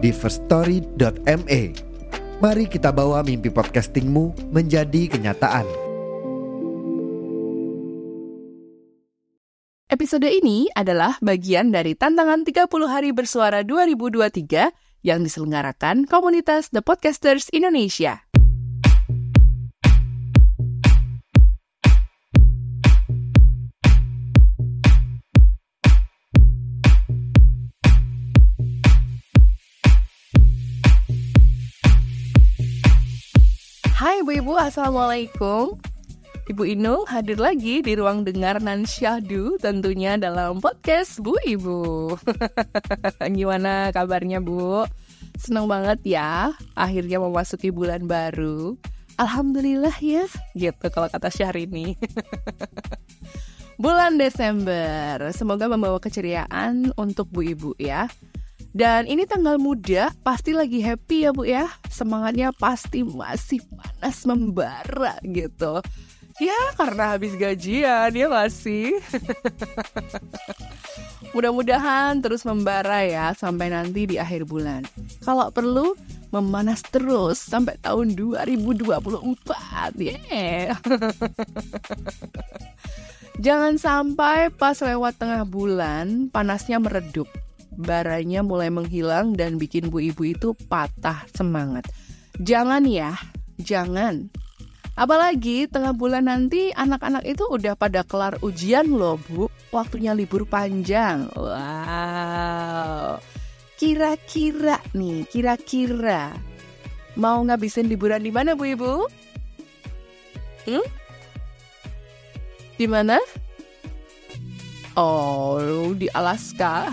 di firststory.me. Mari kita bawa mimpi podcastingmu menjadi kenyataan. Episode ini adalah bagian dari tantangan 30 hari bersuara 2023 yang diselenggarakan komunitas The Podcasters Indonesia. Ibu-Ibu, Assalamualaikum. Ibu Inul hadir lagi di ruang dengar Nan Syahdu tentunya dalam podcast Bu Ibu. Gimana kabarnya Bu? Senang banget ya akhirnya memasuki bulan baru. Alhamdulillah ya, gitu kalau kata Syahrini. bulan Desember, semoga membawa keceriaan untuk Bu Ibu ya. Dan ini tanggal muda, pasti lagi happy ya Bu ya. Semangatnya pasti masih panas membara gitu. Ya karena habis gajian ya masih. Mudah-mudahan terus membara ya sampai nanti di akhir bulan. Kalau perlu memanas terus sampai tahun 2024. Yeah. Jangan sampai pas lewat tengah bulan panasnya meredup baranya mulai menghilang dan bikin bu ibu itu patah semangat. Jangan ya, jangan. Apalagi tengah bulan nanti anak-anak itu udah pada kelar ujian loh bu, waktunya libur panjang. Wow. Kira-kira nih, kira-kira mau ngabisin liburan di mana bu ibu? Hmm? Di mana? Oh, di Alaska.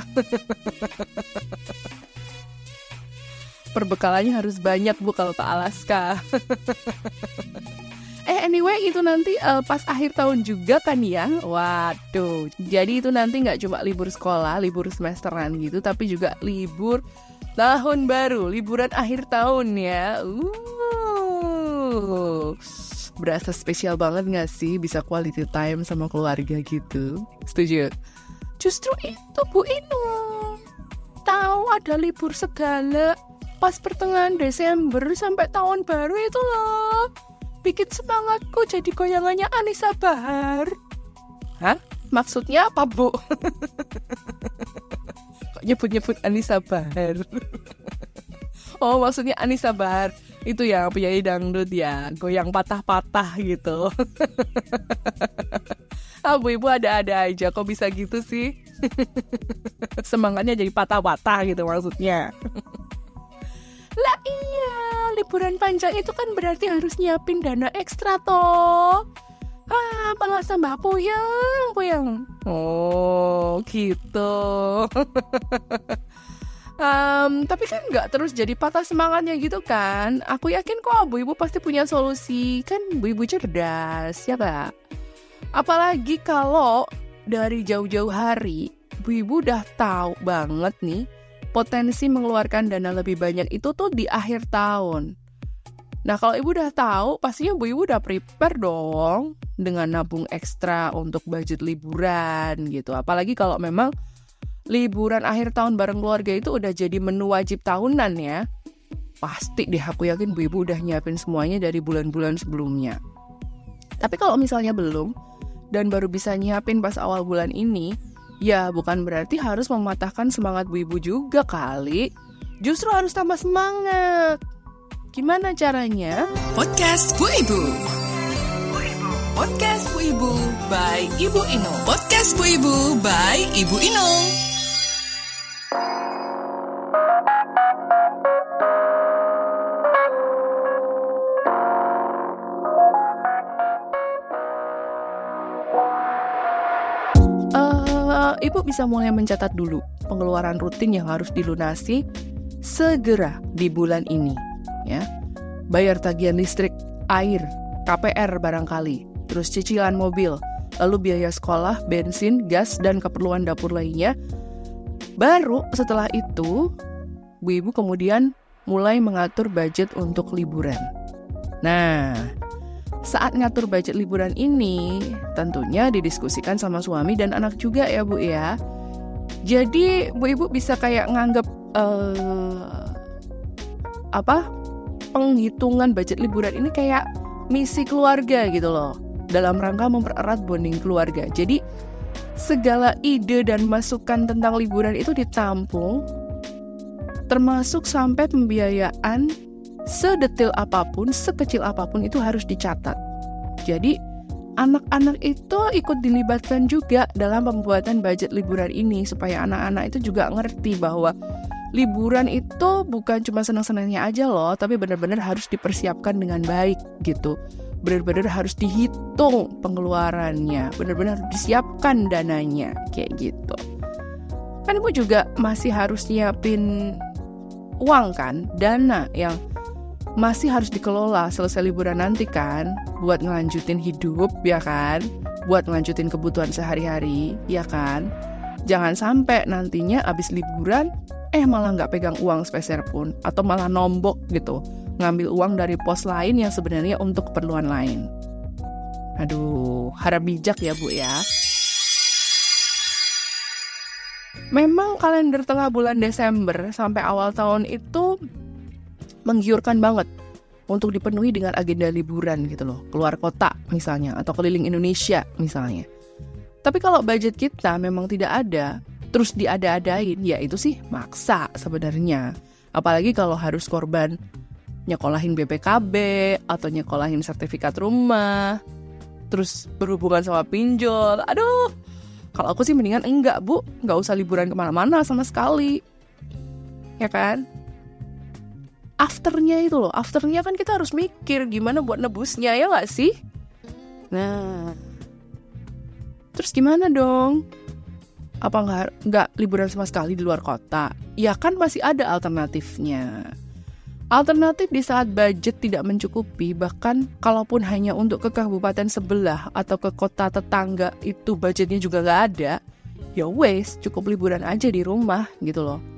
Perbekalannya harus banyak bu kalau ke Alaska. eh anyway itu nanti uh, pas akhir tahun juga kan ya. Waduh. Jadi itu nanti nggak cuma libur sekolah, libur semesteran gitu, tapi juga libur tahun baru, liburan akhir tahun ya. Uh berasa spesial banget gak sih bisa quality time sama keluarga gitu? Setuju? Justru itu Bu Inu. Tahu ada libur segala pas pertengahan Desember sampai tahun baru itu loh. Bikin semangatku jadi goyangannya Anissa Bahar. Hah? Maksudnya apa, Bu? Kok nyebut-nyebut Anissa Bahar? oh, maksudnya Anissa Bahar itu ya penyanyi dangdut ya goyang patah-patah gitu. Ah bu ibu ada-ada aja kok bisa gitu sih? Semangatnya jadi patah-patah gitu maksudnya. Lah iya liburan panjang itu kan berarti harus nyiapin dana ekstra toh. Ah nggak sama puyeng puyeng oh gitu Um, tapi kan nggak terus jadi patah semangatnya gitu kan. Aku yakin kok bu ibu pasti punya solusi. Kan bu ibu cerdas, ya kak? Apalagi kalau dari jauh-jauh hari, bu ibu udah tahu banget nih potensi mengeluarkan dana lebih banyak itu tuh di akhir tahun. Nah kalau ibu udah tahu, pastinya bu ibu udah prepare dong dengan nabung ekstra untuk budget liburan gitu. Apalagi kalau memang liburan akhir tahun bareng keluarga itu udah jadi menu wajib tahunan ya. Pasti deh aku yakin Bu Ibu udah nyiapin semuanya dari bulan-bulan sebelumnya. Tapi kalau misalnya belum dan baru bisa nyiapin pas awal bulan ini, ya bukan berarti harus mematahkan semangat Bu Ibu juga kali. Justru harus tambah semangat. Gimana caranya? Podcast Bu Ibu. Podcast Bu Ibu by Ibu Inung. Podcast Bu Ibu by Ibu Inung. Ibu bisa mulai mencatat dulu pengeluaran rutin yang harus dilunasi segera di bulan ini ya. Bayar tagihan listrik, air, KPR barangkali, terus cicilan mobil, lalu biaya sekolah, bensin, gas dan keperluan dapur lainnya. Baru setelah itu, Bu Ibu kemudian mulai mengatur budget untuk liburan. Nah, saat ngatur budget liburan ini tentunya didiskusikan sama suami dan anak juga ya Bu ya. Jadi Bu Ibu bisa kayak nganggap uh, apa penghitungan budget liburan ini kayak misi keluarga gitu loh dalam rangka mempererat bonding keluarga. Jadi segala ide dan masukan tentang liburan itu ditampung termasuk sampai pembiayaan sedetail apa pun, sekecil apa pun itu harus dicatat. Jadi anak-anak itu ikut dilibatkan juga dalam pembuatan budget liburan ini supaya anak-anak itu juga ngerti bahwa liburan itu bukan cuma senang-senangnya aja loh, tapi benar-benar harus dipersiapkan dengan baik gitu. Benar-benar harus dihitung pengeluarannya, benar-benar disiapkan dananya kayak gitu. Kan ibu juga masih harus nyiapin uang kan, dana yang masih harus dikelola selesai liburan nanti kan? Buat ngelanjutin hidup ya kan? Buat ngelanjutin kebutuhan sehari-hari ya kan? Jangan sampai nantinya abis liburan eh malah nggak pegang uang speser pun atau malah nombok gitu. Ngambil uang dari pos lain yang sebenarnya untuk keperluan lain. Aduh harap bijak ya bu ya. Memang kalender tengah bulan Desember sampai awal tahun itu menggiurkan banget untuk dipenuhi dengan agenda liburan gitu loh, keluar kota misalnya atau keliling Indonesia misalnya. Tapi kalau budget kita memang tidak ada, terus diada-adain, ya itu sih maksa sebenarnya. Apalagi kalau harus korban nyekolahin BPKB atau nyekolahin sertifikat rumah, terus berhubungan sama pinjol. Aduh, kalau aku sih mendingan enggak bu, nggak usah liburan ke mana-mana sama sekali. Ya kan? Afternya itu loh, afternya kan kita harus mikir gimana buat nebusnya ya nggak sih? Nah, terus gimana dong? apa nggak nggak liburan sama sekali di luar kota? Ya kan masih ada alternatifnya. Alternatif di saat budget tidak mencukupi, bahkan kalaupun hanya untuk ke kabupaten sebelah atau ke kota tetangga itu budgetnya juga nggak ada, ya wes cukup liburan aja di rumah gitu loh.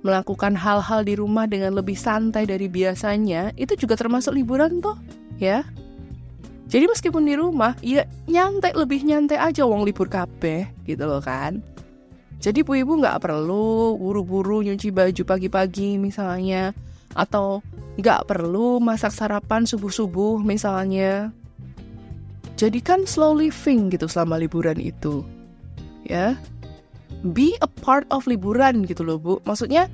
Melakukan hal-hal di rumah dengan lebih santai dari biasanya itu juga termasuk liburan toh, ya. Jadi meskipun di rumah, ya nyantai lebih nyantai aja wong libur kabeh gitu loh kan. Jadi bu ibu nggak perlu buru-buru nyuci baju pagi-pagi misalnya, atau nggak perlu masak sarapan subuh-subuh misalnya. Jadi kan slow living gitu selama liburan itu, ya. Be a part of liburan gitu loh bu. Maksudnya,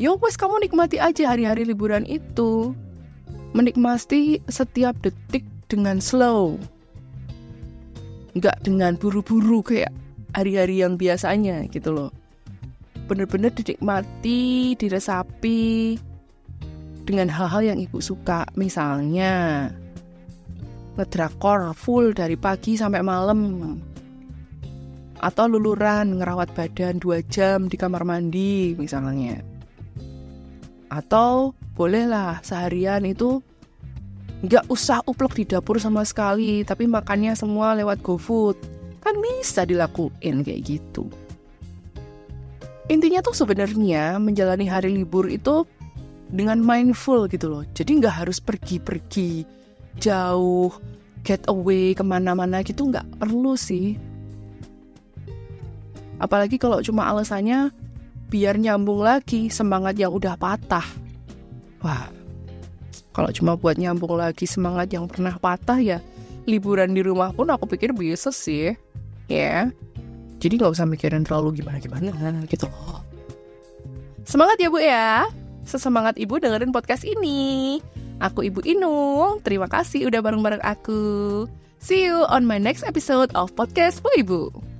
yo ya wes kamu nikmati aja hari-hari liburan itu. Menikmati setiap detik dengan slow. Nggak dengan buru-buru kayak hari-hari yang biasanya gitu loh. Bener-bener dinikmati, diresapi dengan hal-hal yang ibu suka. Misalnya ngedrakor full dari pagi sampai malam. Atau luluran ngerawat badan 2 jam di kamar mandi misalnya. Atau bolehlah seharian itu nggak usah uplok di dapur sama sekali, tapi makannya semua lewat GoFood. Kan bisa dilakuin kayak gitu. Intinya tuh sebenarnya menjalani hari libur itu dengan mindful gitu loh. Jadi nggak harus pergi-pergi jauh, get away ke mana-mana gitu nggak perlu sih. Apalagi kalau cuma alasannya biar nyambung lagi semangat yang udah patah. Wah, kalau cuma buat nyambung lagi semangat yang pernah patah ya, liburan di rumah pun aku pikir bisa sih. Ya. Jadi nggak usah mikirin terlalu gimana-gimana gitu. Semangat ya Bu ya. Sesemangat Ibu dengerin podcast ini. Aku Ibu Inung. Terima kasih udah bareng-bareng aku. See you on my next episode of Podcast Bu Ibu.